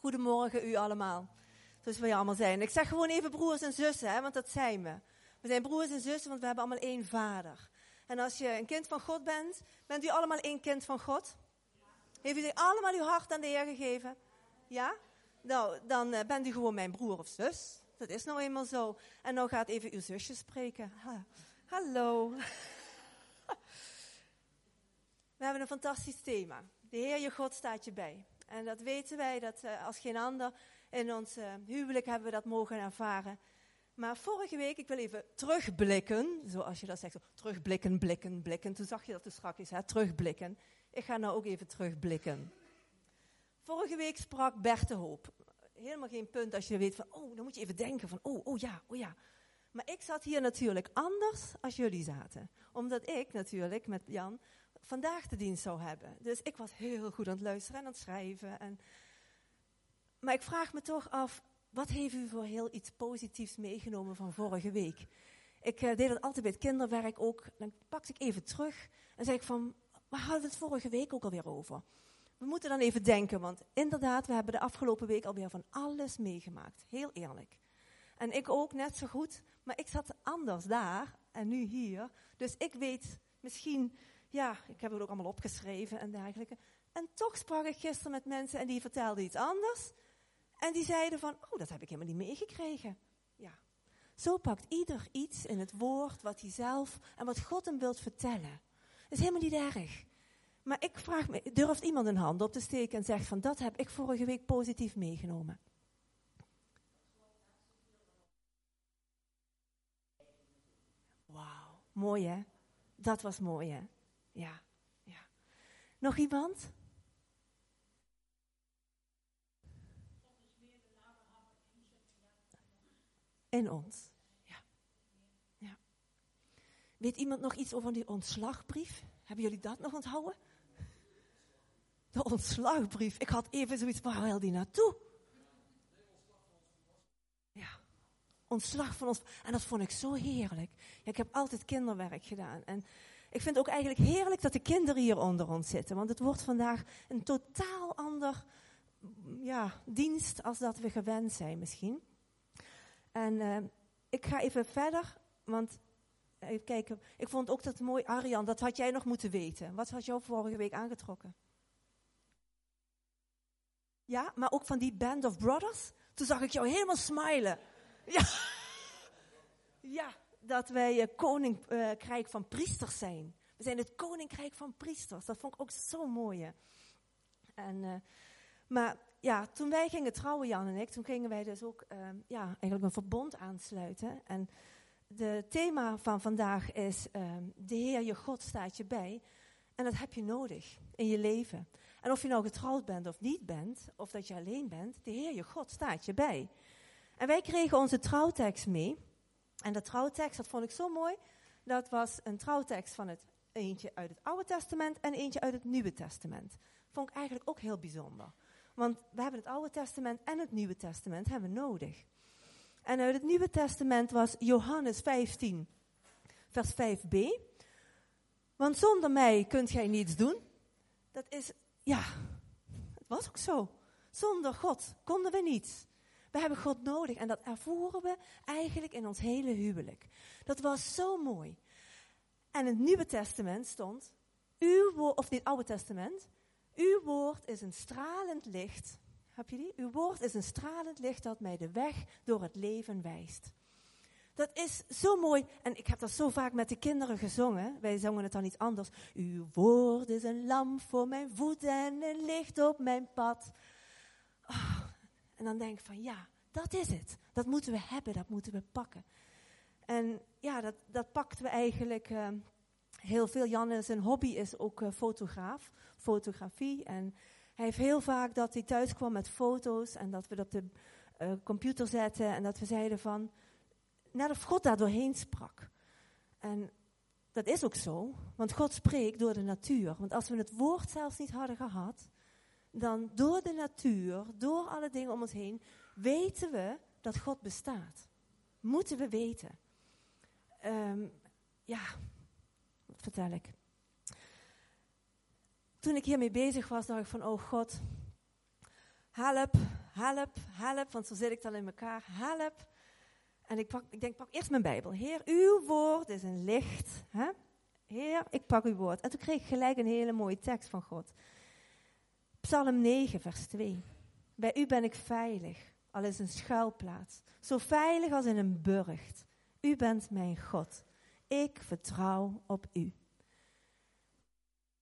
Goedemorgen u allemaal. Zoals we allemaal zijn. Ik zeg gewoon even broers en zussen, hè, want dat zijn we. We zijn broers en zussen, want we hebben allemaal één vader. En als je een kind van God bent, bent u allemaal één kind van God? Heeft u allemaal uw hart aan de Heer gegeven? Ja? Nou, dan uh, bent u gewoon mijn broer of zus. Dat is nou eenmaal zo. En nou gaat even uw zusje spreken. Ha. Hallo. We hebben een fantastisch thema. De Heer je God staat je bij. En dat weten wij, dat uh, als geen ander in ons uh, huwelijk hebben we dat mogen ervaren. Maar vorige week, ik wil even terugblikken, zoals je dat zegt, terugblikken, blikken, blikken. Toen zag je dat er straks, hè, terugblikken. Ik ga nou ook even terugblikken. Vorige week sprak Bert Hoop. Helemaal geen punt als je weet van, oh, dan moet je even denken van, oh, oh ja, oh ja. Maar ik zat hier natuurlijk anders als jullie zaten. Omdat ik natuurlijk met Jan vandaag de dienst zou hebben. Dus ik was heel goed aan het luisteren en aan het schrijven. En maar ik vraag me toch af, wat heeft u voor heel iets positiefs meegenomen van vorige week? Ik uh, deed dat altijd bij het kinderwerk ook. Dan pakte ik even terug en zei ik van, waar hadden we het vorige week ook alweer over? We moeten dan even denken, want inderdaad, we hebben de afgelopen week alweer van alles meegemaakt. Heel eerlijk. En ik ook net zo goed, maar ik zat anders daar en nu hier. Dus ik weet misschien, ja, ik heb het ook allemaal opgeschreven en dergelijke. En toch sprak ik gisteren met mensen en die vertelden iets anders. En die zeiden van, oh, dat heb ik helemaal niet meegekregen. Ja. Zo pakt ieder iets in het woord wat hij zelf en wat God hem wilt vertellen. Dat is helemaal niet erg. Maar ik vraag me, durft iemand een hand op te steken en zegt van, dat heb ik vorige week positief meegenomen? Wauw, mooi hè? Dat was mooi hè? Ja, ja. Nog iemand? in ons. Ja. ja. Weet iemand nog iets over die ontslagbrief? Hebben jullie dat nog onthouden? De ontslagbrief. Ik had even zoiets, waar wil die naartoe? Ja, ontslag van ons. En dat vond ik zo heerlijk. Ja, ik heb altijd kinderwerk gedaan. En ik vind het ook eigenlijk heerlijk dat de kinderen hier onder ons zitten. Want het wordt vandaag een totaal ander ja, dienst als dat we gewend zijn misschien. En uh, ik ga even verder, want even kijken. Ik vond ook dat mooi, Arjan, dat had jij nog moeten weten. Wat had jou vorige week aangetrokken? Ja, maar ook van die Band of Brothers. Toen zag ik jou helemaal smilen. Ja, ja dat wij uh, koninkrijk van priesters zijn. We zijn het koninkrijk van priesters. Dat vond ik ook zo mooi. En, uh, maar ja, toen wij gingen trouwen, Jan en ik, toen gingen wij dus ook ja, eigenlijk een verbond aansluiten. En het thema van vandaag is, uh, de Heer je God staat je bij. En dat heb je nodig in je leven. En of je nou getrouwd bent of niet bent, of dat je alleen bent, de Heer je God staat je bij. En wij kregen onze trouwtekst mee. En de trouwtekst, dat vond ik zo mooi. Dat was een trouwtekst van het eentje uit het Oude Testament en eentje uit het Nieuwe Testament. Vond ik eigenlijk ook heel bijzonder. Want we hebben het Oude Testament en het Nieuwe Testament hebben nodig. En uit het Nieuwe Testament was Johannes 15, vers 5b. Want zonder mij kunt gij niets doen. Dat is, ja, het was ook zo. Zonder God konden we niets. We hebben God nodig en dat ervoeren we eigenlijk in ons hele huwelijk. Dat was zo mooi. En in het Nieuwe Testament stond, uw woord, of niet het Oude Testament, uw woord is een stralend licht. Heb je die? Uw woord is een stralend licht dat mij de weg door het leven wijst. Dat is zo mooi. En ik heb dat zo vaak met de kinderen gezongen. Wij zongen het dan niet anders. Uw woord is een lamp voor mijn voeten en een licht op mijn pad. Oh, en dan denk ik van ja, dat is het. Dat moeten we hebben, dat moeten we pakken. En ja, dat, dat pakten we eigenlijk uh, heel veel. Jan zijn hobby is ook uh, fotograaf fotografie. En hij heeft heel vaak dat hij thuis kwam met foto's en dat we dat op de uh, computer zetten en dat we zeiden van, net of God daar doorheen sprak. En dat is ook zo, want God spreekt door de natuur. Want als we het woord zelfs niet hadden gehad, dan door de natuur, door alle dingen om ons heen, weten we dat God bestaat. Moeten we weten. Um, ja, wat vertel ik? toen ik hiermee bezig was, dacht ik van, oh God, help, help, help, want zo zit ik dan in elkaar, help. En ik, pak, ik denk, pak eerst mijn Bijbel. Heer, uw woord is een licht. Hè? Heer, ik pak uw woord. En toen kreeg ik gelijk een hele mooie tekst van God. Psalm 9, vers 2. Bij u ben ik veilig, al is een schuilplaats. Zo veilig als in een burcht. U bent mijn God. Ik vertrouw op u.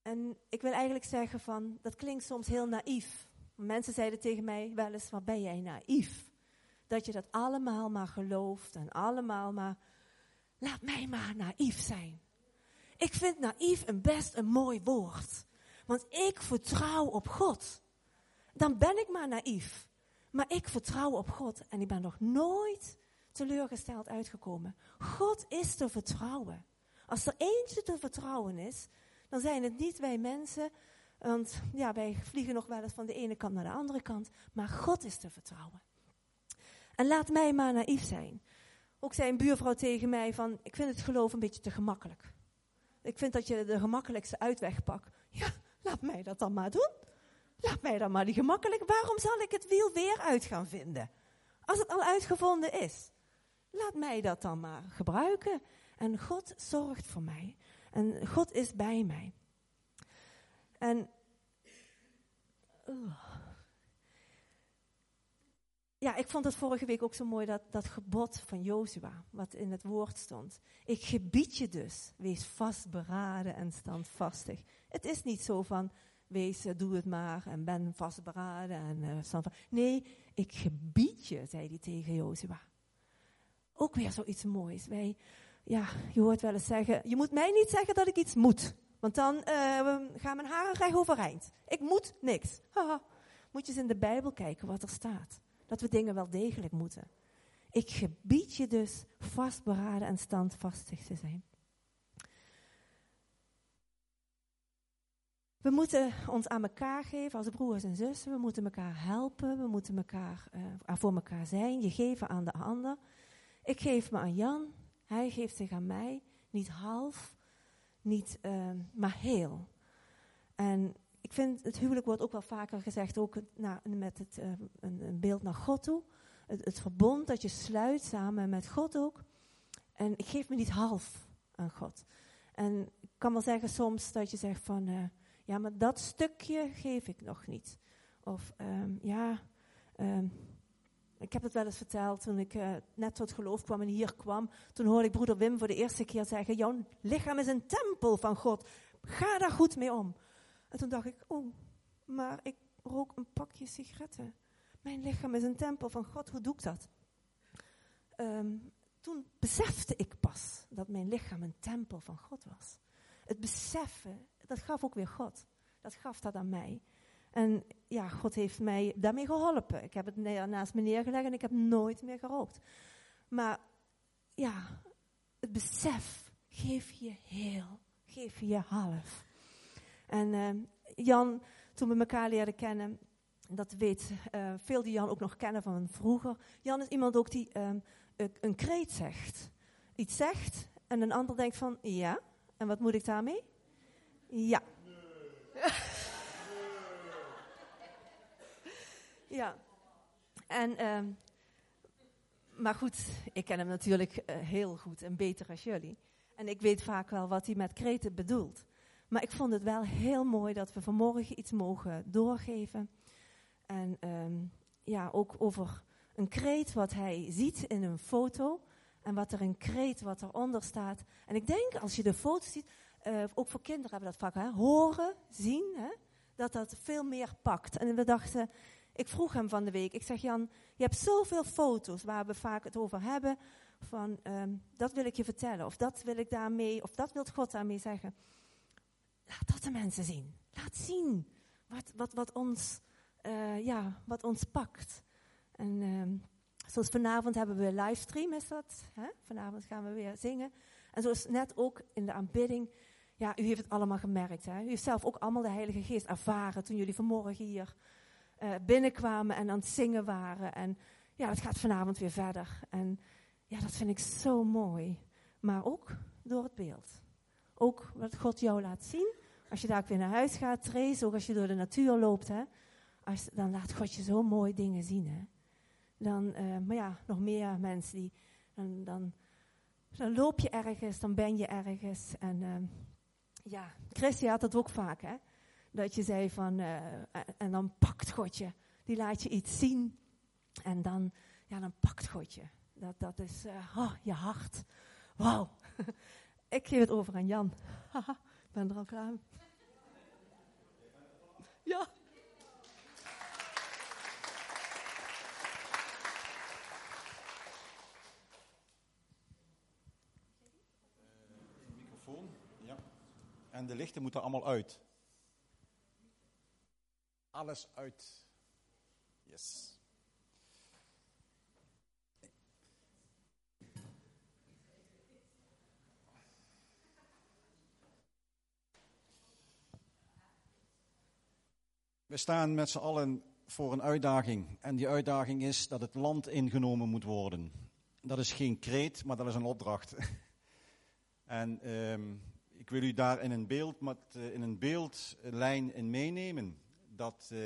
En ik wil eigenlijk zeggen van, dat klinkt soms heel naïef. Mensen zeiden tegen mij wel eens, wat ben jij naïef? Dat je dat allemaal maar gelooft en allemaal maar, laat mij maar naïef zijn. Ik vind naïef een best een mooi woord. Want ik vertrouw op God. Dan ben ik maar naïef. Maar ik vertrouw op God en ik ben nog nooit teleurgesteld uitgekomen. God is te vertrouwen. Als er eentje te vertrouwen is, dan zijn het niet wij mensen. Want ja, wij vliegen nog wel eens van de ene kant naar de andere kant. Maar God is te vertrouwen. En laat mij maar naïef zijn. Ook zei een buurvrouw tegen mij van, ik vind het geloof een beetje te gemakkelijk. Ik vind dat je de gemakkelijkste uitweg pakt. Ja, laat mij dat dan maar doen. Laat mij dan maar die gemakkelijk. Waarom zal ik het wiel weer uit gaan vinden? Als het al uitgevonden is. Laat mij dat dan maar gebruiken. En God zorgt voor mij. En God is bij mij. En. Ja, ik vond het vorige week ook zo mooi, dat, dat gebod van Jozua, wat in het woord stond. Ik gebied je dus, wees vastberaden en standvastig. Het is niet zo van, wees, uh, doe het maar en ben vastberaden en uh. Nee, ik gebied je, zei hij tegen Jozua. Ook weer zoiets moois. Wij, ja, je hoort wel eens zeggen, je moet mij niet zeggen dat ik iets moet. Want dan uh, gaan mijn haren recht overeind. Ik moet niks. Haha. Moet je eens in de Bijbel kijken wat er staat dat we dingen wel degelijk moeten. Ik gebied je dus vastberaden en standvastig te zijn. We moeten ons aan elkaar geven als broers en zussen. We moeten elkaar helpen. We moeten elkaar, uh, voor elkaar zijn. Je geven aan de ander. Ik geef me aan Jan. Hij geeft zich aan mij. Niet half, niet, uh, maar heel. En ik vind het huwelijk wordt ook wel vaker gezegd, ook met het, uh, een, een, beeld naar God toe. Het, het, verbond dat je sluit samen met God ook. En ik geef me niet half aan God. En ik kan wel zeggen soms dat je zegt van, uh, ja, maar dat stukje geef ik nog niet. Of um, ja, um, ik heb het wel eens verteld toen ik uh, net tot geloof kwam en hier kwam. Toen hoorde ik broeder Wim voor de eerste keer zeggen, jouw lichaam is een tempel van God. Ga daar goed mee om. En toen dacht ik, oh, maar ik rook een pakje sigaretten. Mijn lichaam is een tempel van God, hoe doe ik dat? Um, toen besefte ik pas dat mijn lichaam een tempel van God was. Het beseffen, dat gaf ook weer God. Dat gaf dat aan mij. En ja, God heeft mij daarmee geholpen. Ik heb het naast me neergelegd en ik heb nooit meer gerookt. Maar ja, het besef, geef je heel, geef je half. En uh, Jan, toen we elkaar leren kennen, dat weet uh, veel die Jan ook nog kennen van vroeger. Jan is iemand ook die um, een kreet zegt. Iets zegt en een ander denkt van ja, en wat moet ik daarmee? Ja. ja. En, uh, maar goed, ik ken hem natuurlijk uh, heel goed en beter als jullie. En ik weet vaak wel wat hij met kreten bedoelt. Maar ik vond het wel heel mooi dat we vanmorgen iets mogen doorgeven. En um, ja, ook over een kreet wat hij ziet in een foto. En wat er een kreet wat eronder staat. En ik denk, als je de foto ziet, uh, ook voor kinderen hebben we dat vaak, hè, horen, zien, hè, dat dat veel meer pakt. En we dachten, ik vroeg hem van de week, ik zeg Jan, je hebt zoveel foto's waar we vaak het over hebben. Van, um, dat wil ik je vertellen, of dat wil ik daarmee, of dat wil God daarmee zeggen. Laat dat de mensen zien. Laat zien wat, wat, wat, ons, uh, ja, wat ons pakt. En um, zoals vanavond hebben we livestream, is dat? Hè? Vanavond gaan we weer zingen. En zoals net ook in de aanbidding. Ja, u heeft het allemaal gemerkt. Hè? U heeft zelf ook allemaal de Heilige Geest ervaren toen jullie vanmorgen hier uh, binnenkwamen en aan het zingen waren. En ja, het gaat vanavond weer verder. En ja, dat vind ik zo mooi. Maar ook door het beeld ook wat God jou laat zien. Als je daar weer naar huis gaat, Trace, ook als je door de natuur loopt. Hè. als, dan laat God je zo mooi dingen zien. Hè? Dan, uh, maar ja, nog meer mensen die. Dan, dan, loop je ergens, dan ben je ergens. En uh, ja, Christy had dat ook vaak, hè? Dat je zei van. Uh, en dan pakt God je. Die laat je iets zien. En dan, ja, dan pakt God je. Dat, dat is oh, je hart. Wauw. Ik geef het over aan Jan. Ik ben er al klaar. Ja. En de lichten moeten allemaal uit. Alles uit. Yes. We staan met z'n allen voor een uitdaging. En die uitdaging is dat het land ingenomen moet worden. Dat is geen kreet, maar dat is een opdracht. en um, ik wil u daar in een, beeld, eh, in een beeldlijn in meenemen. Dat uh,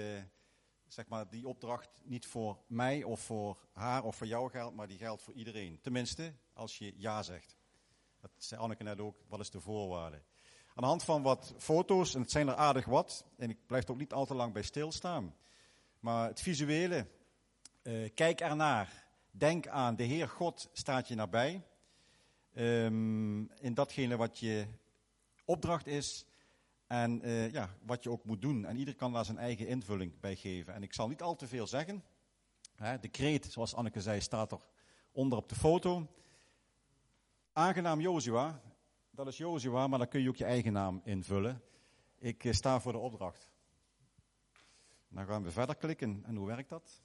zeg maar, die opdracht niet voor mij of voor haar of voor jou geldt, maar die geldt voor iedereen. Tenminste, als je ja zegt. Dat zei Anneke net ook, wat is de voorwaarde? Aan de hand van wat foto's, en het zijn er aardig wat, en ik blijf er ook niet al te lang bij stilstaan. Maar het visuele, uh, kijk ernaar. Denk aan, de Heer God staat je nabij. Um, in datgene wat je opdracht is en uh, ja, wat je ook moet doen. En ieder kan daar zijn eigen invulling bij geven. En ik zal niet al te veel zeggen. De kreet, zoals Anneke zei, staat er onder op de foto. Aangenaam Jozua, dat is Jozua, maar dan kun je ook je eigen naam invullen. Ik uh, sta voor de opdracht. Dan gaan we verder klikken. En hoe werkt dat?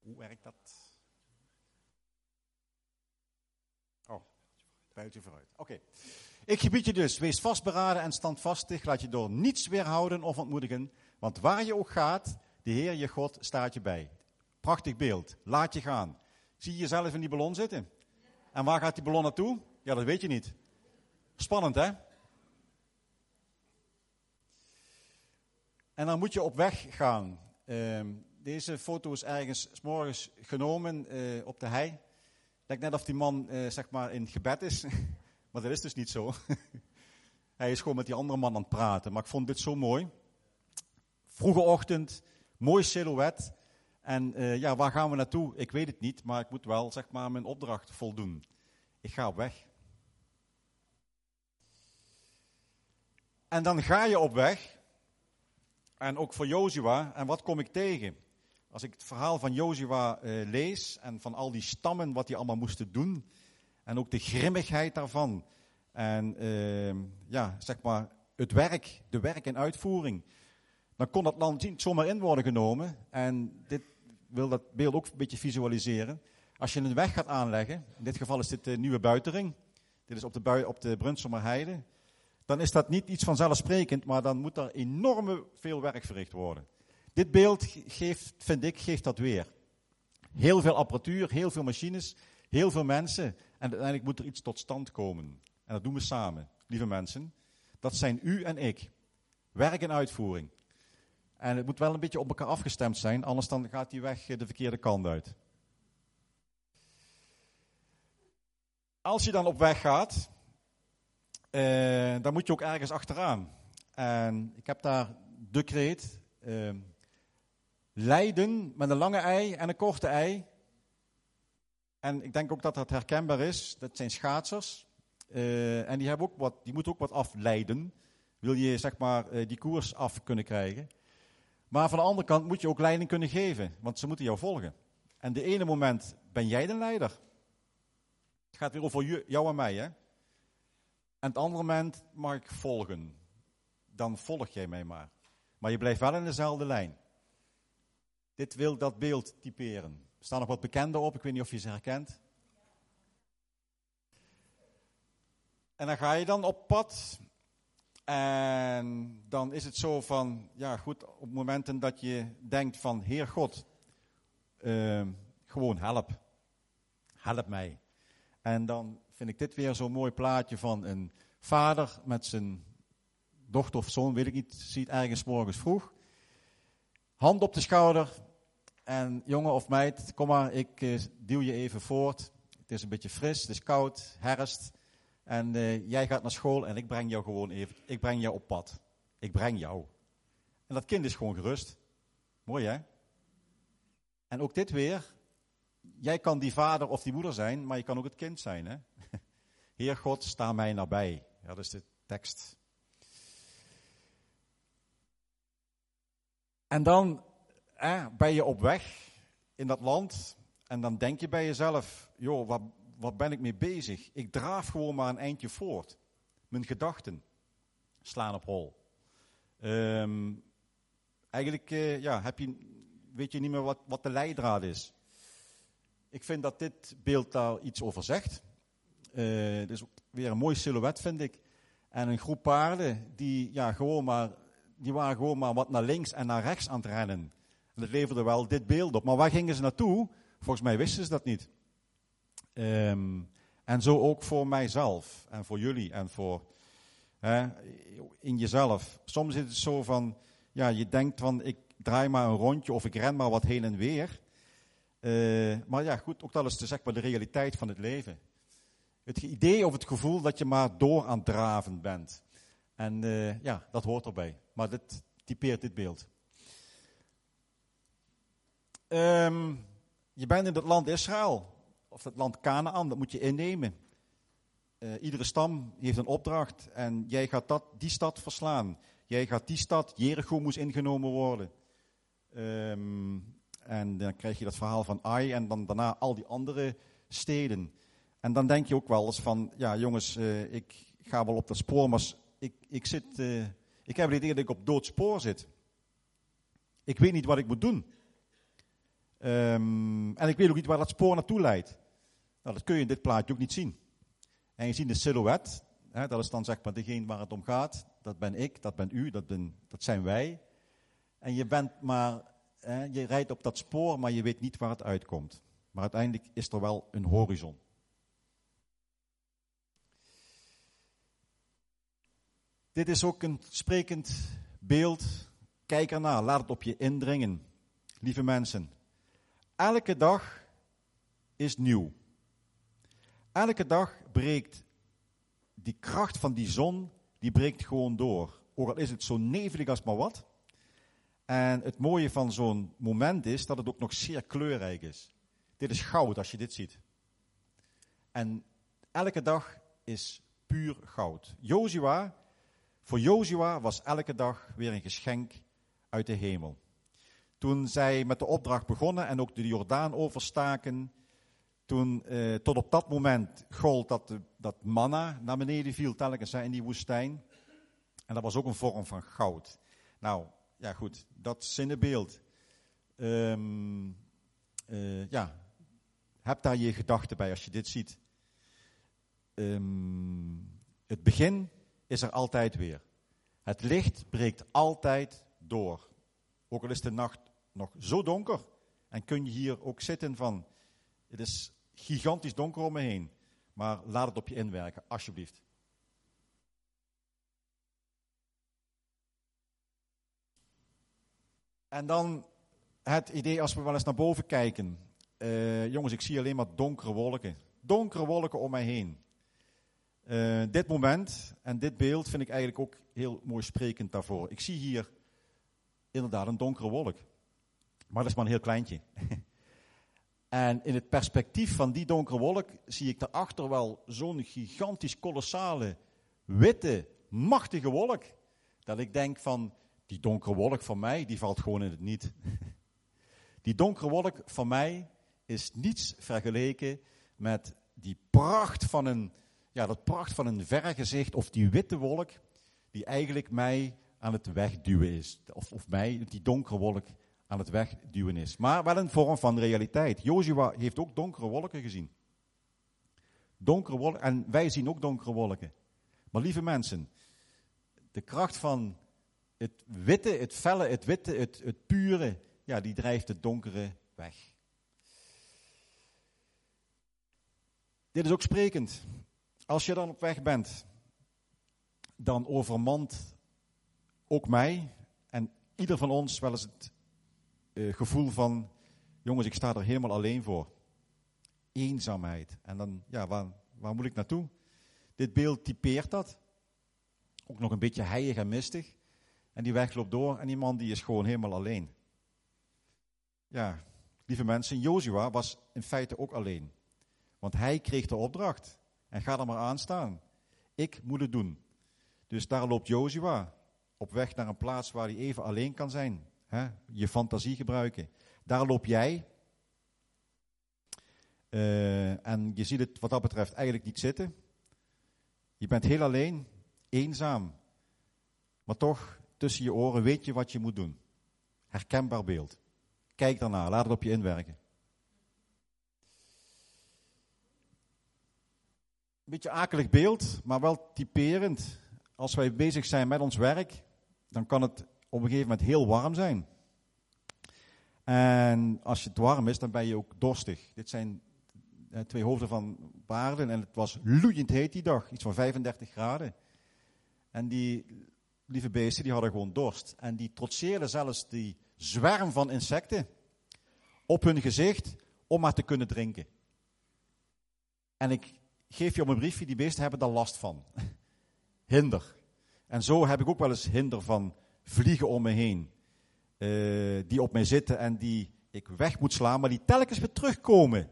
Hoe werkt dat? Vooruit. Oké. Ik gebied je dus, wees vastberaden en standvastig. Laat je door niets weerhouden of ontmoedigen. Want waar je ook gaat, de Heer je God staat je bij. Prachtig beeld. Laat je gaan. Zie je jezelf in die ballon zitten? En waar gaat die ballon naartoe? Ja, dat weet je niet. Spannend, hè? En dan moet je op weg gaan. Uh, deze foto is ergens s morgens genomen uh, op de hei lijkt net of die man uh, zeg maar in gebed is. maar dat is dus niet zo. Hij is gewoon met die andere man aan het praten. Maar ik vond dit zo mooi. Vroege ochtend, mooi silhouet. En uh, ja, waar gaan we naartoe? Ik weet het niet, maar ik moet wel zeg maar mijn opdracht voldoen. Ik ga op weg. En dan ga je op weg. En ook voor Jozua. En wat kom ik tegen? Als ik het verhaal van Jozua uh, lees en van al die stammen, wat die allemaal moesten doen, en ook de grimmigheid daarvan, en uh, ja, zeg maar het werk, de werk en uitvoering, dan kon dat land niet zomaar in worden genomen. En dit wil dat beeld ook een beetje visualiseren. Als je een weg gaat aanleggen, in dit geval is dit de nieuwe buitering, dit is op de, bui, op de dan is dat niet iets vanzelfsprekend, maar dan moet er enorme veel werk verricht worden. Dit beeld geeft, vind ik, geeft dat weer. Heel veel apparatuur, heel veel machines, heel veel mensen. En uiteindelijk moet er iets tot stand komen. En dat doen we samen, lieve mensen. Dat zijn u en ik. Werk en uitvoering. En het moet wel een beetje op elkaar afgestemd zijn, anders dan gaat die weg de verkeerde kant uit. Als je dan op weg gaat, eh, dan moet je ook ergens achteraan. En ik heb daar decreet, eh, Leiden met een lange ei en een korte ei. En ik denk ook dat dat herkenbaar is. Dat zijn schaatsers. Uh, en die, hebben ook wat, die moeten ook wat afleiden. Wil je zeg maar uh, die koers af kunnen krijgen. Maar van de andere kant moet je ook leiding kunnen geven. Want ze moeten jou volgen. En de ene moment ben jij de leider. Het gaat weer over jou en mij. Hè? En het andere moment mag ik volgen. Dan volg jij mij maar. Maar je blijft wel in dezelfde lijn. Dit wil dat beeld typeren. Er staan nog wat bekenden op, ik weet niet of je ze herkent. En dan ga je dan op pad. En dan is het zo van, ja goed, op momenten dat je denkt van, Heer God, uh, gewoon help. Help mij. En dan vind ik dit weer zo'n mooi plaatje van een vader met zijn dochter of zoon, weet ik niet, ziet ergens morgens vroeg. Hand op de schouder. En jongen of meid, kom maar, ik uh, duw je even voort. Het is een beetje fris, het is koud, herfst. En uh, jij gaat naar school en ik breng jou gewoon even, ik breng jou op pad. Ik breng jou. En dat kind is gewoon gerust. Mooi hè? En ook dit weer, jij kan die vader of die moeder zijn, maar je kan ook het kind zijn. Hè? Heer God, sta mij nabij. Ja, dat is de tekst. En dan ben je op weg in dat land en dan denk je bij jezelf, joh, wat, wat ben ik mee bezig? Ik draaf gewoon maar een eindje voort. Mijn gedachten slaan op hol. Ehm, eigenlijk uh, ja, heb je, weet je niet meer wat, wat de leidraad is. Ik vind dat dit beeld daar iets over zegt. Uh, het is weer een mooi silhouet, vind ik. En een groep paarden die, ja, gewoon maar, die waren gewoon maar wat naar links en naar rechts aan het rennen. En dat leverde wel dit beeld op. Maar waar gingen ze naartoe? Volgens mij wisten ze dat niet. Um, en zo ook voor mijzelf en voor jullie en voor hè, in jezelf. Soms is het zo van, ja, je denkt van ik draai maar een rondje of ik ren maar wat heen en weer. Uh, maar ja, goed, ook dat is de, zeg maar, de realiteit van het leven. Het idee of het gevoel dat je maar door aan het draven bent. En uh, ja, dat hoort erbij. Maar dit typeert dit beeld. Um, je bent in het land Israël, of het land Canaan, dat moet je innemen. Uh, iedere stam heeft een opdracht en jij gaat dat, die stad verslaan. Jij gaat die stad, Jericho moest ingenomen worden. Um, en dan krijg je dat verhaal van Ai en dan daarna al die andere steden. En dan denk je ook wel eens van, ja jongens, uh, ik ga wel op dat spoor, maar ik, ik, zit, uh, ik heb het idee dat ik op dood spoor zit. Ik weet niet wat ik moet doen. Um, en ik weet ook niet waar dat spoor naartoe leidt. Nou, dat kun je in dit plaatje ook niet zien. En je ziet de silhouet, hè, dat is dan zeg maar degene waar het om gaat. Dat ben ik, dat ben u, dat, ben, dat zijn wij. En je bent maar, hè, je rijdt op dat spoor, maar je weet niet waar het uitkomt. Maar uiteindelijk is er wel een horizon. Dit is ook een sprekend beeld. Kijk ernaar, laat het op je indringen. Lieve mensen, elke dag is nieuw. Elke dag breekt die kracht van die zon, die breekt gewoon door. Ook al is het zo nevelig als maar wat. En het mooie van zo'n moment is dat het ook nog zeer kleurrijk is. Dit is goud als je dit ziet. En elke dag is puur goud. Joshua voor Jozua was elke dag weer een geschenk uit de hemel. Toen zij met de opdracht begonnen en ook de Jordaan overstaken, toen eh, tot op dat moment gold dat, dat manna naar beneden viel telkens in die woestijn. En dat was ook een vorm van goud. Nou, ja goed, dat zinnebeeld. Um, uh, ja, heb daar je gedachten bij als je dit ziet. Um, het begin is er altijd weer. Het licht breekt altijd door. Ook al is de nacht nog zo donker en kun je hier ook zitten van, het is gigantisch donker om me heen, maar laat het op je inwerken, alsjeblieft. En dan het idee als we wel eens naar boven kijken. Uh, jongens, ik zie alleen maar donkere wolken. Donkere wolken om mij heen. Uh, dit moment en dit beeld vind ik eigenlijk ook heel mooi sprekend daarvoor. Ik zie hier inderdaad een donkere wolk. Maar dat is maar een heel kleintje. en in het perspectief van die donkere wolk zie ik daarachter wel zo'n gigantisch, kolossale, witte, machtige wolk. Dat ik denk van, die donkere wolk van mij, die valt gewoon in het niet. die donkere wolk van mij is niets vergeleken met die pracht van een ja, dat pracht van een vergezicht of die witte wolk die eigenlijk mij aan het wegduwen is. Of, of mij, die donkere wolk, aan het wegduwen is. Maar wel een vorm van realiteit. Joshua heeft ook donkere wolken gezien. Donkere wolken, en wij zien ook donkere wolken. Maar lieve mensen, de kracht van het witte, het felle, het witte, het, het pure, ja, die drijft het donkere weg. Dit is ook sprekend. Als je dan op weg bent, dan overmand ook mij en ieder van ons wel eens het uh, gevoel van, jongens, ik sta er helemaal alleen voor. Eenzaamheid. En dan, ja, waar, waar moet ik naartoe? Dit beeld typeert dat. Ook nog een beetje heilig en mistig. En die weg loopt door en die man die is gewoon helemaal alleen. Ja, lieve mensen, Jozua was in feite ook alleen. Want hij kreeg de opdracht. En ga er maar aan staan. Ik moet het doen. Dus daar loopt Jozua op weg naar een plaats waar hij even alleen kan zijn. Je fantasie gebruiken. Daar loop jij. Uh, en je ziet het wat dat betreft eigenlijk niet zitten. Je bent heel alleen, eenzaam. Maar toch, tussen je oren weet je wat je moet doen. Herkenbaar beeld. Kijk daarna, laat het op je inwerken. Een beetje akelig beeld, maar wel typerend. Als wij bezig zijn met ons werk, dan kan het op een gegeven moment heel warm zijn. En als het warm is, dan ben je ook dorstig. Dit zijn eh, twee hoofden van paarden en het was loeiend heet die dag, iets van 35 graden. En die lieve beesten, die hadden gewoon dorst. En die trotseerden zelfs die zwerm van insecten op hun gezicht om maar te kunnen drinken. En ik geef je op een briefje, die beesten hebben daar last van. Hinder. En zo heb ik ook wel eens hinder van vliegen om me heen. Uh, die op mij zitten en die ik weg moet slaan, maar die telkens weer terugkomen.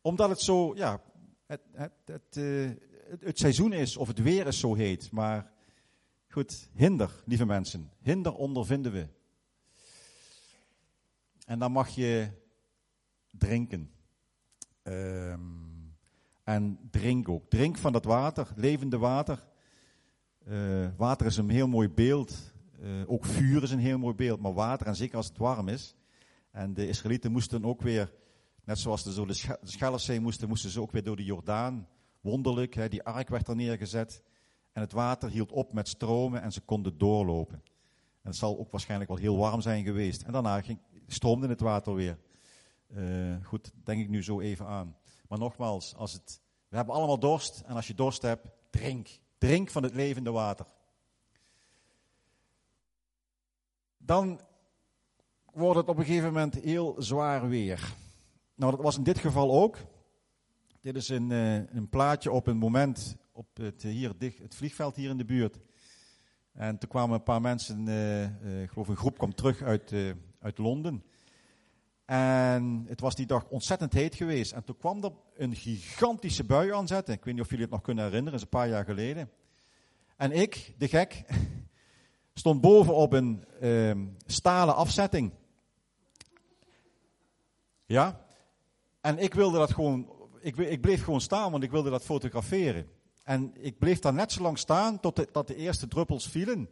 Omdat het zo, ja, het, het, het, uh, het, het seizoen is of het weer is zo heet. Maar goed, hinder, lieve mensen. Hinder ondervinden we. En dan mag je drinken. Um, en drink ook. Drink van dat water, levende water. Uh, water is een heel mooi beeld. Uh, ook vuur is een heel mooi beeld. Maar water, en zeker als het warm is. En de Israëlieten moesten ook weer, net zoals de, zo de moesten, moesten ze ook weer door de Jordaan. Wonderlijk, hè, die ark werd er neergezet. En het water hield op met stromen en ze konden doorlopen. En het zal ook waarschijnlijk wel heel warm zijn geweest. En daarna ging, stroomde het water weer. Uh, goed, denk ik nu zo even aan. Maar nogmaals, als het, we hebben allemaal dorst. En als je dorst hebt, drink. Drink van het levende water. Dan wordt het op een gegeven moment heel zwaar weer. Nou, dat was in dit geval ook. Dit is een, uh, een plaatje op een moment op het, hier, het vliegveld hier in de buurt. En toen kwamen een paar mensen, uh, ik geloof een groep kwam terug uit, uit Londen. En het was die dag ontzettend heet geweest. En toen kwam er een gigantische bui aanzetten. Ik weet niet of jullie het nog kunnen herinneren, dat is een paar jaar geleden. En ik, de gek, stond boven op een uh, stalen afzetting. Ja? En ik wilde dat gewoon, ik, ik, bleef gewoon staan, want ik wilde dat fotograferen. En ik bleef daar net zo lang staan tot de, tot de eerste druppels vielen.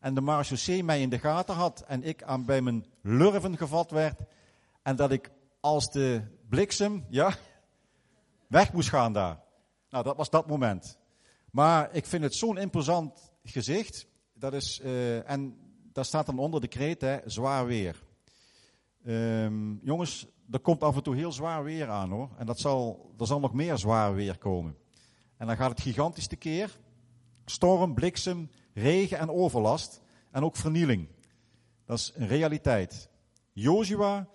En de marechaussee mij in de gaten had en ik aan bij mijn lurven gevat werd. En dat ik als de bliksem, ja, weg moest gaan daar. Nou, dat was dat moment. Maar ik vind het zo'n imposant gezicht. Dat is, uh, en daar staat dan onder de kreet, hè, zwaar weer. Um, jongens, er komt af en toe heel zwaar weer aan hoor. En dat zal, er zal nog meer zwaar weer komen. En dan gaat het gigantisch tekeer. Storm, bliksem, regen en overlast. En ook vernieling. Dat is een realiteit. Joshua,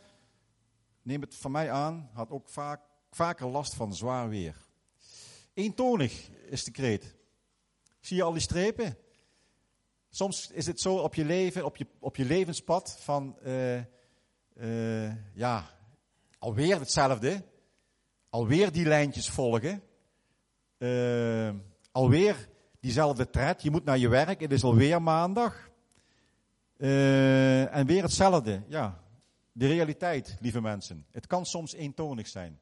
neem het van mij aan, had ook vaak, vaker last van zwaar weer. Eentonig is de kreet. Zie je al die strepen? Soms is het zo op je leven, op je, op je levenspad van, uh, uh, ja, alweer hetzelfde. Alweer die lijntjes volgen. Uh, alweer diezelfde tred. Je moet naar je werk, het is alweer maandag. en weer hetzelfde. Ja, de realiteit, lieve mensen. Het kan soms eentonig zijn.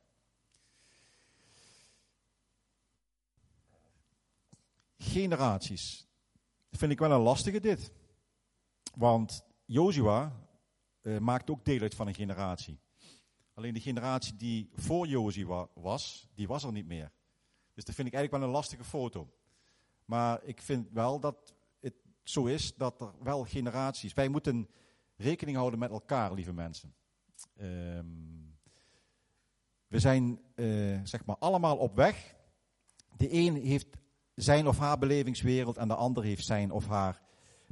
Generaties. Vind ik wel een lastige dit. Want Jozua uh, maakt ook deel uit van een generatie. Alleen de generatie die voor Jozua was, die was er niet meer. Dus dat vind ik eigenlijk wel een lastige foto. Maar ik vind wel dat het zo is dat er wel generaties. Wij moeten rekening houden met elkaar, lieve mensen. Um, we zijn uh, zeg maar allemaal op weg. De een heeft zijn of haar belevingswereld en de ander heeft zijn of haar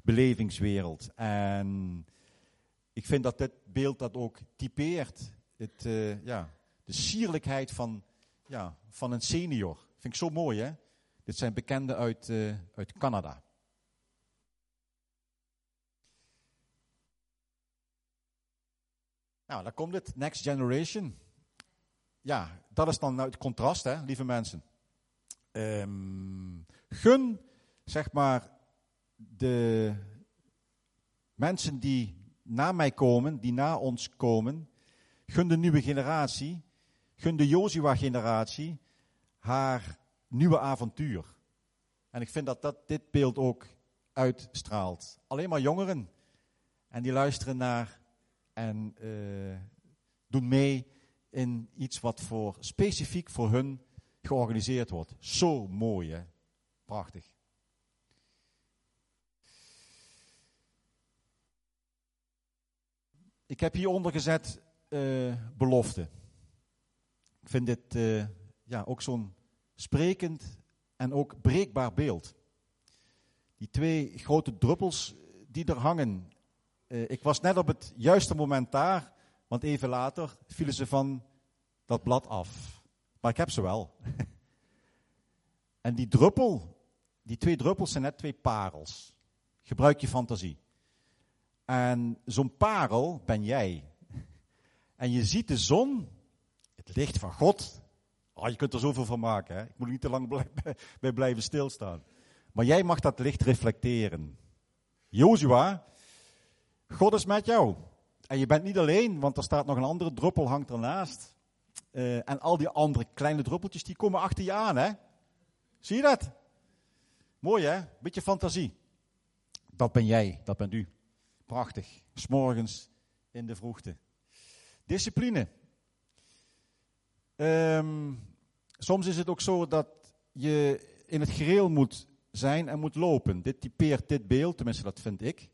belevingswereld. En ik vind dat dit beeld dat ook typeert. Het, uh, ja, de sierlijkheid van, ja, van een senior. Vind ik zo mooi, hè? Dit zijn bekenden uit, uh, uit Canada. Nou, dan komt het, Next Generation. Ja, dat is dan het contrast, hè, lieve mensen. Um, gun, zeg maar, de mensen die na mij komen, die na ons komen, gun de nieuwe generatie, gun de Joshua-generatie haar nieuwe avontuur. En ik vind dat, dat dit beeld ook uitstraalt. Alleen maar jongeren. En die luisteren naar en uh, doen mee in iets wat voor, specifiek voor hun georganiseerd wordt. Zo mooi, hè? Prachtig. Ik heb hieronder gezet uh, belofte. Ik vind dit uh, ja, ook zo'n sprekend en ook breekbaar beeld. Die twee grote druppels die er hangen. Uh, ik was net op het juiste moment daar, want even later vielen ze van dat blad af. Maar ik heb ze wel. en die druppel, die twee druppels zijn net twee parels. Gebruik je fantasie. En zo'n parel ben jij. En je ziet de zon, het licht van God. Oh, je kunt er zoveel van maken. Hè? Ik moet er niet te lang bij blijven stilstaan. Maar jij mag dat licht reflecteren. Jozua, God is met jou. En je bent niet alleen, want er staat nog een andere druppel hangt ernaast. Uh, en al die andere kleine druppeltjes, die komen achter je aan, hè? Zie je dat? Mooi, hè? Beetje fantasie. Dat ben jij, dat bent u. Prachtig. S'morgens in de vroegte. Discipline. Um, soms is het ook zo dat je in het gereel moet zijn en moet lopen. Dit typeert dit beeld, tenminste dat vind ik.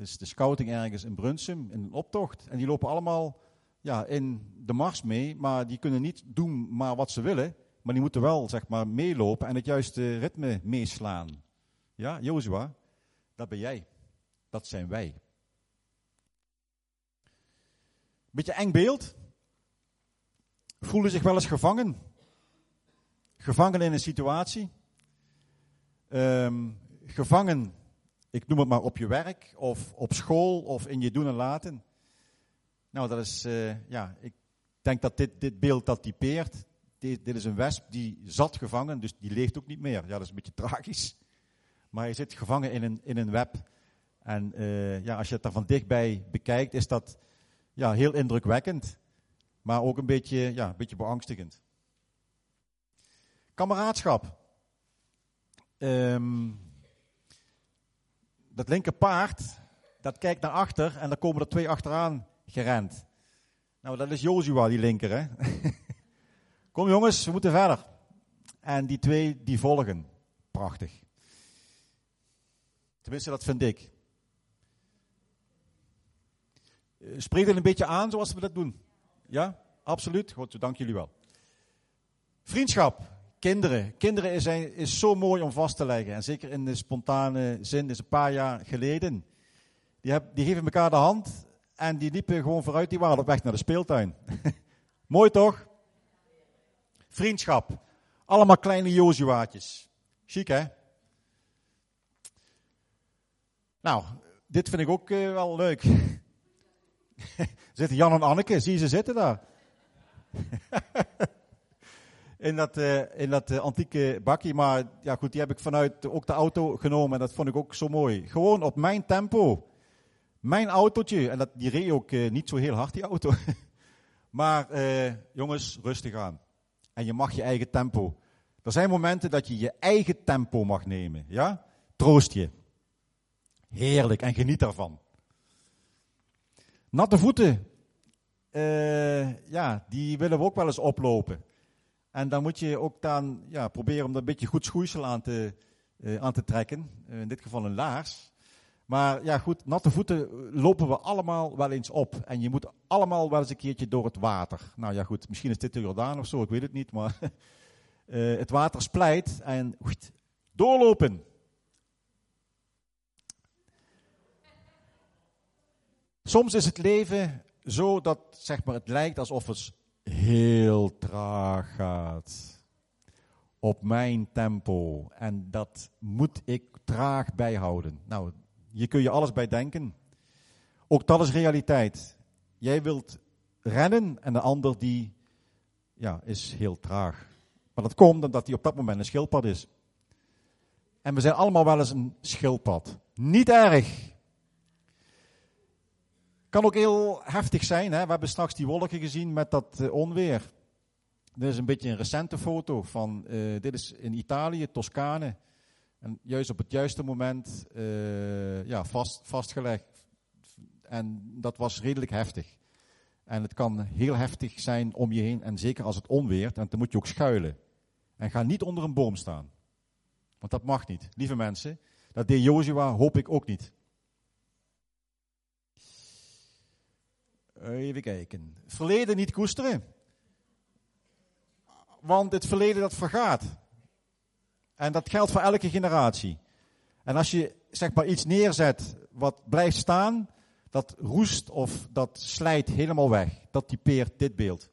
Dus de scouting ergens in Brunsum, in een optocht. En die lopen allemaal ja, in de mars mee, maar die kunnen niet doen maar wat ze willen. Maar die moeten wel, zeg maar, meelopen en het juiste ritme meeslaan. Ja, Jozua, dat ben jij. Dat zijn wij. Beetje eng beeld. Voelen zich wel eens gevangen. Gevangen in een situatie. Um, gevangen, ik noem het maar op je werk, of op school, of in je doen en laten. Nou, dat is, uh, ja, ik denk dat dit, dit beeld dat typeert. Dit, dit, is een wesp die zat gevangen, dus die leeft ook niet meer. Ja, dat is een beetje tragisch. Maar hij zit gevangen in een, in een web. En uh, ja, als je het daar van dichtbij bekijkt, is dat ja, heel indrukwekkend. Maar ook een beetje, ja, een beetje beangstigend. Kameraadschap. Um, dat linker paard, dat kijkt naar achter en dan komen er twee achteraan gerend. Nou, dat is Joshua, die linker, hè. Kom jongens, we moeten verder. En die twee, die volgen. Prachtig. Tenminste, dat vind ik. Eh, spreekt het een beetje aan zoals we dat doen? Ja, absoluut. Goed, dank jullie wel. Vriendschap. Kinderen. Kinderen is, is zo mooi om vast te leggen. En zeker in de spontane zin, is een paar jaar geleden. Die, heb, die geven elkaar de hand en die liepen gewoon vooruit. Die waren op weg naar de speeltuin. mooi toch? Vriendschap. Allemaal kleine Jozuaatjes. Chic hè? Nou, dit vind ik ook uh, wel leuk. zitten Jan en Anneke, zie je ze zitten daar. in dat, uh, in dat uh, antieke bakje. Maar ja, goed, die heb ik vanuit ook de auto genomen. En dat vond ik ook zo mooi. Gewoon op mijn tempo. Mijn autootje. En dat, die reed ook uh, niet zo heel hard, die auto. maar jongens, rustig aan. En je mag je eigen tempo. Er zijn momenten dat je je eigen tempo mag nemen. Ja? Troost je. Heerlijk. En geniet daarvan. Natte voeten, ja, die willen we ook wel eens oplopen. En dan moet je ook dan ja, proberen om er een beetje goed schoeisel aan te, uh, aan te trekken. Uh, in dit geval een laars. Maar ja, goed, natte voeten lopen we allemaal wel eens op. En je moet allemaal wel eens een keertje door het water. Nou ja, goed, misschien is dit de Jordaan of zo, ik weet het niet. Maar het water splijt en oeit, Doorlopen. Soms is het leven zo dat zeg maar, het lijkt alsof het heel traag gaat. Op mijn tempo. En dat moet ik traag bijhouden. Nou, hier kun je alles bij denken. Ook dat is realiteit. Jij wilt rennen en de ander die ja, is heel traag. Maar dat komt omdat hij op dat moment een schildpad is. En we zijn allemaal wel eens een schildpad. Niet erg. Kan ook heel heftig zijn. Hè? We hebben straks die wolken gezien met dat uh, onweer. Dit is een beetje een recente foto van, uh, dit is in Italië, Toscane. En juist op het juiste moment uh, ja, vast, vastgelegd. En dat was redelijk heftig. En het kan heel heftig zijn om je heen. En zeker als het onweert. En dan moet je ook schuilen. En ga niet onder een boom staan. Want dat mag niet. Lieve mensen, dat deed Joshua, hoop ik ook niet. Even kijken. Verleden niet koesteren. Want het verleden dat vergaat. En dat geldt voor elke generatie. En als je zeg maar iets neerzet wat blijft staan, dat roest of dat slijt helemaal weg. Dat typeert dit beeld.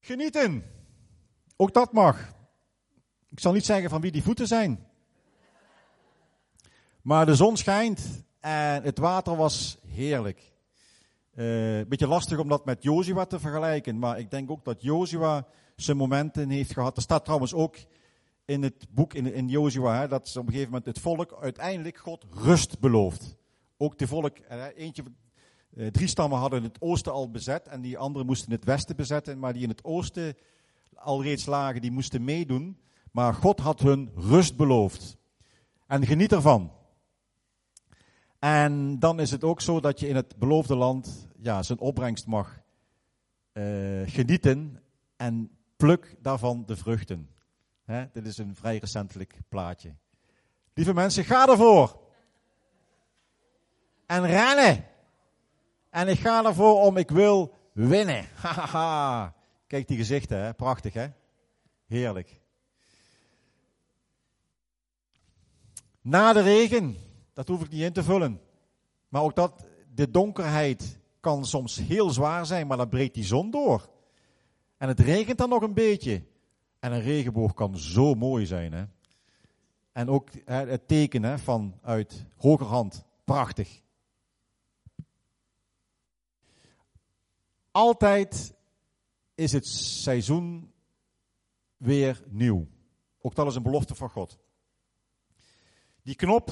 Genieten. Ook dat mag. Ik zal niet zeggen van wie die voeten zijn. Maar de zon schijnt en het water was heerlijk. Uh, beetje lastig om dat met Joshua te vergelijken, maar ik denk ook dat Joshua zijn momenten heeft gehad. Er staat trouwens ook in het boek in, in Joshua dat op een gegeven moment het volk uiteindelijk God rust belooft. Ook de volk, uh, eentje, uh, drie stammen hadden het oosten al bezet en die anderen moesten het westen bezetten, maar die in het oosten al reeds lagen, die moesten meedoen. Maar God had hun rust beloofd. En geniet ervan. En dan is het ook zo dat je in het beloofde land ja, zijn opbrengst mag uh, genieten en pluk daarvan de vruchten. Hè, dit is een vrij recentelijk plaatje. Lieve mensen, ga ervoor. En rennen. En ik ga ervoor om, ik wil winnen. Kijk die gezichten, hè? prachtig hè? Heerlijk. Na de regen, dat hoef ik niet in te vullen. Maar ook dat, de donkerheid kan soms heel zwaar zijn, maar dan breekt die zon door. En het regent dan nog een beetje. En een regenboog kan zo mooi zijn. Hè? En ook hè, het teken hè, van uit hogerhand, prachtig. Altijd is het seizoen weer nieuw. Ook dat is een belofte van God. Die knop,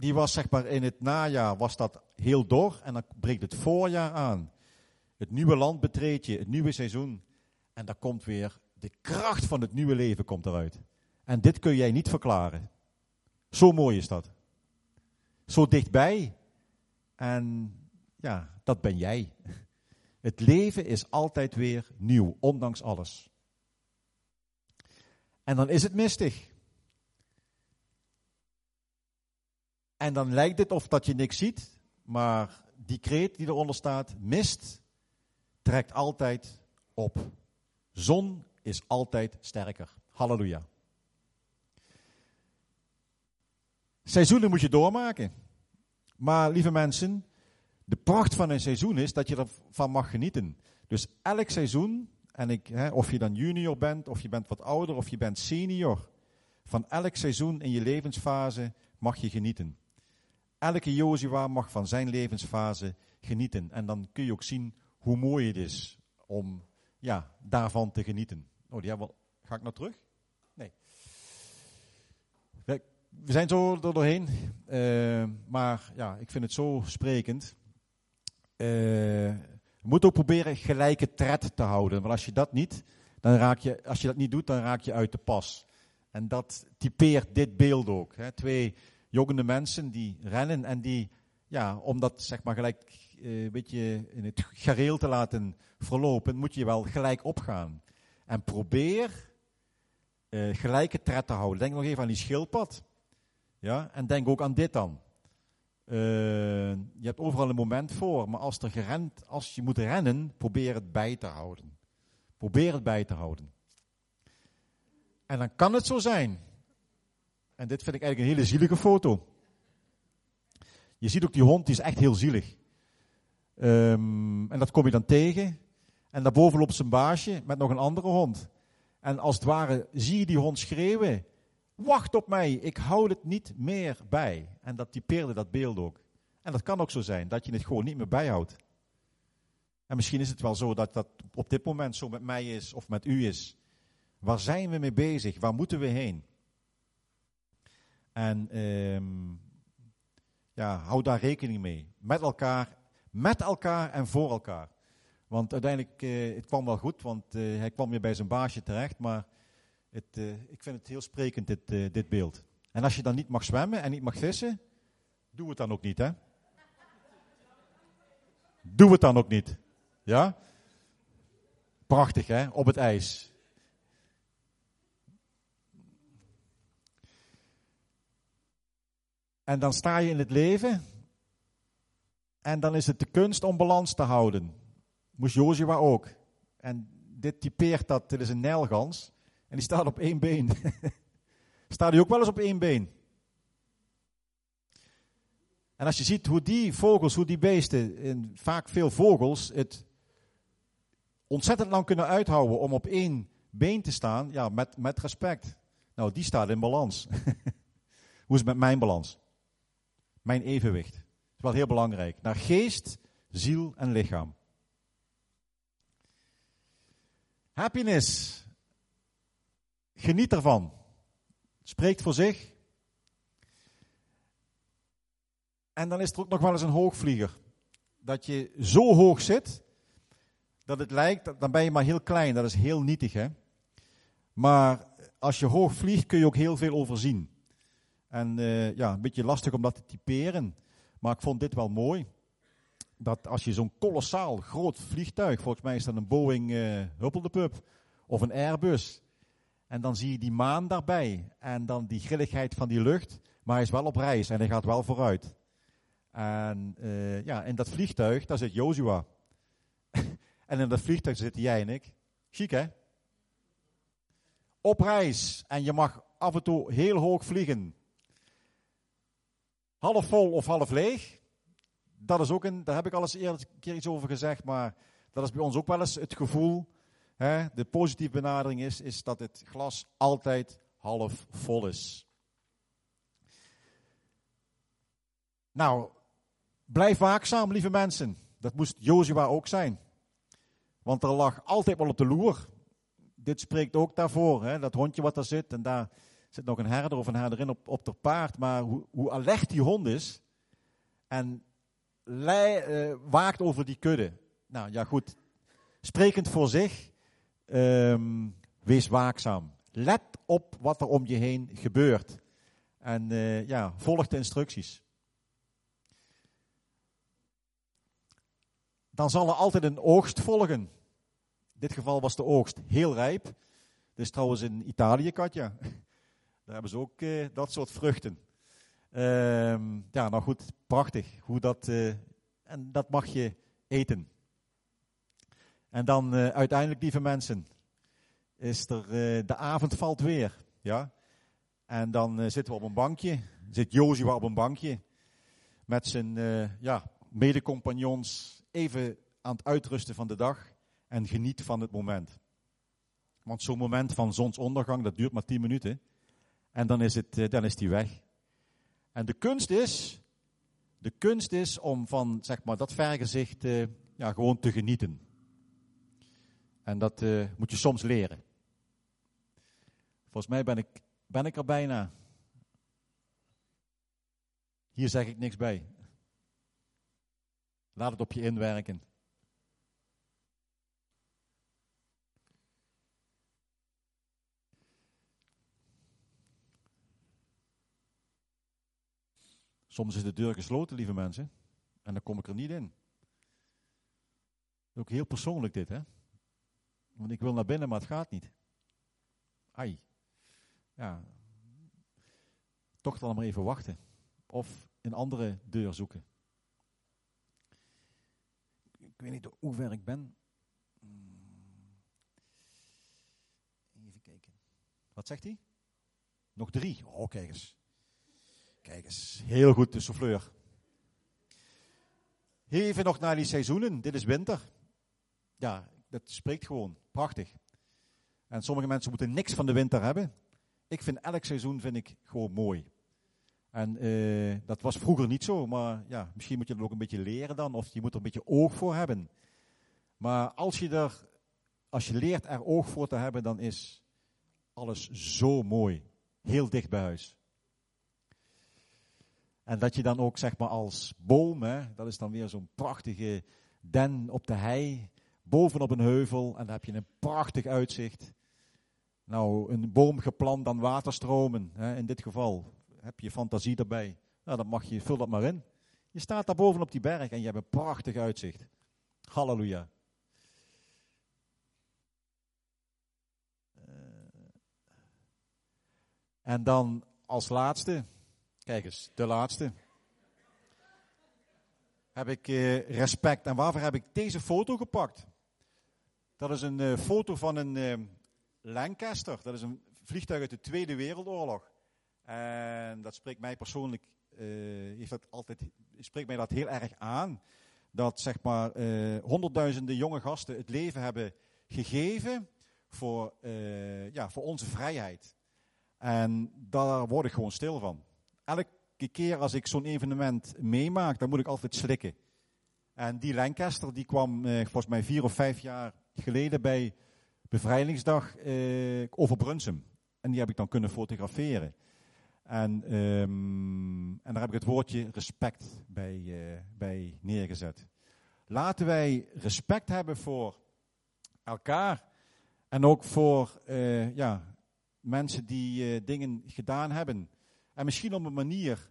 die was zeg maar in het najaar, was dat heel dor. En dan breekt het voorjaar aan. Het nieuwe land betreed je, het nieuwe seizoen. En dan komt weer de kracht van het nieuwe leven komt eruit. En dit kun jij niet verklaren. Zo mooi is dat. Zo dichtbij. En ja, dat ben jij. Het leven is altijd weer nieuw, ondanks alles. En dan is het mistig. En dan lijkt het of dat je niks ziet, maar die kreet die eronder staat, mist, trekt altijd op. Zon is altijd sterker. Halleluja. Seizoenen moet je doormaken. Maar lieve mensen, de pracht van een seizoen is dat je ervan mag genieten. Dus elk seizoen, en ik, hè, of je dan junior bent, of je bent wat ouder, of je bent senior, van elk seizoen in je levensfase mag je genieten. Elke Jozua mag van zijn levensfase genieten. En dan kun je ook zien hoe mooi het is om ja, daarvan te genieten. Oh, die hebben we Ga ik nou terug? Nee. We zijn zo er doorheen. Uh, maar ja, ik vind het zo sprekend. Uh, je moet ook proberen gelijke tred te houden. Want als je dat niet, dan raak je, als je dat niet doet, dan raak je uit de pas. En dat typeert dit beeld ook. Hè. Twee jongende mensen die rennen en die, ja, om dat zeg maar gelijk uh, een beetje in het gareel te laten verlopen, moet je wel gelijk opgaan. En probeer uh, gelijke tred te houden. Denk nog even aan die schildpad. Ja, en denk ook aan dit dan. Uh, je hebt overal een moment voor, maar als, er gerend, als je moet rennen, probeer het bij te houden. Probeer het bij te houden. En dan kan het zo zijn. En dit vind ik eigenlijk een hele zielige foto. Je ziet ook die hond, die is echt heel zielig. Um, en dat kom je dan tegen. En daarboven loopt zijn baasje met nog een andere hond. En als het ware zie je die hond schreeuwen. Wacht op mij, ik hou het niet meer bij. En dat typeerde dat beeld ook. En dat kan ook zo zijn, dat je het gewoon niet meer bijhoudt. En misschien is het wel zo dat dat op dit moment zo met mij is of met u is. Waar zijn we mee bezig? Waar moeten we heen? En um, ja, hou daar rekening mee. Met elkaar, met elkaar en voor elkaar. Want uiteindelijk, uh, het kwam wel goed, want uh, hij kwam weer bij zijn baasje terecht. Maar het, uh, ik vind het heel sprekend, dit, dit beeld. En als je dan niet mag zwemmen en niet mag vissen, doe het dan ook niet, hè? Doe het dan ook niet. Ja? Prachtig, hè? Op het ijs. En dan sta je in het leven. En dan is het de kunst om balans te houden. Moest Joshua ook. En dit typeert dat, dit is een nijlgans. En die staat op één been. staat hij ook wel eens op één been? En als je ziet hoe die vogels, hoe die beesten, en vaak veel vogels, het ontzettend lang kunnen uithouden om op één been te staan, ja, met, met respect. Nou, die staat in balans. hoe is het met mijn balans? Mijn evenwicht. Dat is wel heel belangrijk. Naar geest, ziel en lichaam. Happiness. Geniet ervan. Spreekt voor zich. En dan is er ook nog wel eens een hoogvlieger. Dat je zo hoog zit, dat het lijkt, dan ben je maar heel klein. Dat is heel nietig, hè. Maar als je hoog vliegt, kun je ook heel veel overzien. En uh, ja, een beetje lastig om dat te typeren. Maar ik vond dit wel mooi. Dat als je zo'n kolossaal groot vliegtuig, volgens mij is dat een Boeing uh, Huppeldepup of een Airbus. En dan zie je die maan daarbij. En dan die grilligheid van die lucht. Maar hij is wel op reis en hij gaat wel vooruit. En uh, ja, in dat vliegtuig, daar zit Joshua. en in dat vliegtuig zitten jij en ik. Chic hè? Op reis. En je mag af en toe heel hoog vliegen. Half vol of half leeg. Dat is ook een, daar heb ik al eens eerder een keer iets over gezegd, maar dat is bij ons ook wel eens het gevoel. Hè? De positieve benadering is, is dat het glas altijd half vol is. Nou, Blijf waakzaam, lieve mensen. Dat moest Jozua ook zijn. Want er lag altijd wel op de loer. Dit spreekt ook daarvoor. Hè? Dat hondje wat daar zit. En daar zit nog een herder of een herderin op, op ter paard. Maar hoe, hoe alert die hond is. En uh, waakt over die kudde. Nou ja, goed. Sprekend voor zich. Um, wees waakzaam. Let op wat er om je heen gebeurt. En uh, ja, volg de instructies. dan zal er altijd een oogst volgen. In dit geval was de oogst heel rijp. Dit is trouwens in Italië, Katja. Daar hebben ze ook uh, dat soort vruchten. Uh, ja, nou goed, prachtig. Hoe dat, uh, en dat mag je eten. En dan uh, uiteindelijk, lieve mensen, is er, de avond valt weer. Ja? En dan zitten we op een bankje, zit Jozua op een bankje, met zijn ja, medecompagnons, even aan het uitrusten van de dag en geniet van het moment. Want zo'n moment van zonsondergang, dat duurt maar 10 minuten. En dan is, het, eh, dan is die weg. En de kunst is, de kunst is om van zeg maar, dat vergezicht uh, ja, gewoon te genieten. En dat uh, moet je soms leren. Volgens mij ben ik, ben ik er bijna. Hier zeg ik niks bij. Laat het op je inwerken. Soms is de deur gesloten, lieve mensen, en dan kom ik er niet in. Ook heel persoonlijk dit, hè? Want ik wil naar binnen, maar het gaat niet. Ai. Ja. Toch dan maar even wachten. Of een andere deur zoeken. Ik weet niet hoe ver ik ben. Hmm. Even kijken. Wat zegt hij? Nog drie. Oh, kijk eens. Kijk eens. Heel goed, de souffleur. Even nog naar die seizoenen. Dit is winter. Ja, dat spreekt gewoon. Prachtig. En sommige mensen moeten niks van de winter hebben. Ik vind elk seizoen vind ik gewoon mooi. En eh, dat was vroeger niet zo, maar ja, misschien moet je dat ook een beetje leren dan, of je moet er een beetje oog voor hebben. Maar als je, er, als je leert er oog voor te hebben, dan is alles zo mooi. Heel dicht bij huis. En dat je dan ook zeg maar als boom, hè, dat is dan weer zo'n prachtige den op de hei, bovenop een heuvel, en daar heb je een prachtig uitzicht. Nou, een boom geplant aan waterstromen, hè, in dit geval. Heb je fantasie erbij? Nou, dan mag je, vul dat maar in. Je staat daar boven op die berg en je hebt een prachtig uitzicht. Halleluja. Eh, en dan als laatste, kijk eens, de laatste. Heb ik eh, respect. En waarvoor heb ik deze foto gepakt? Dat is een eh, foto van een eh, Lancaster. Dat is een vliegtuig uit de Tweede Wereldoorlog. En dat spreekt mij persoonlijk, heeft dat altijd, spreekt mij dat heel erg aan. Dat zeg maar honderdduizenden jonge gasten het leven hebben gegeven voor, ja, voor onze vrijheid. En daar word ik gewoon stil van. Elke keer als ik zo'n evenement meemaak, dan moet ik altijd slikken. En die Lancaster die kwam volgens mij vier of vijf jaar geleden bij bevrijdingsdag over Brunsum. En die heb ik dan kunnen fotograferen. En, um, en daar heb ik het woordje respect bij, uh, bij neergezet. Laten wij respect hebben voor elkaar en ook voor uh, ja, mensen die uh, dingen gedaan hebben. En misschien op een manier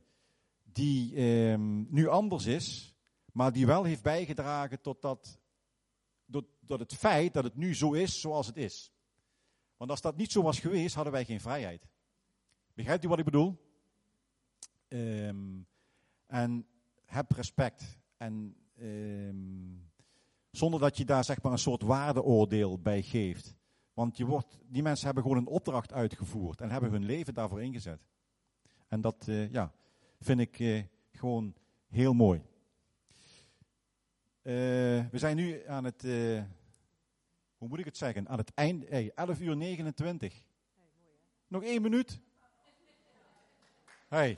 die um, nu anders is, maar die wel heeft bijgedragen tot, dat, het feit dat het nu zo is zoals het is. Want als dat niet zo was geweest, hadden wij geen vrijheid. Begrijpt u wat ik bedoel? Um, en heb respect. En um, zonder dat je daar zeg maar een soort waardeoordeel bij geeft. Want je wordt, die mensen hebben gewoon een opdracht uitgevoerd en hebben hun leven daarvoor ingezet. En dat uh, ja, vind ik uh, gewoon heel mooi. Uh, we zijn nu aan het, hoe moet ik het zeggen, aan het eind, hey, 11 uur 29. Hey, mooi, Nog één minuut. Hey.